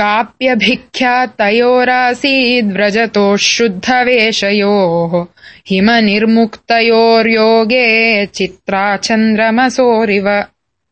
काप्यभिख्यातयोरासीद्व्रजतोः शुद्धवेषयोः हिमनिर्मुक्तयोर्योगे चित्रा चन्द्रमसोरिव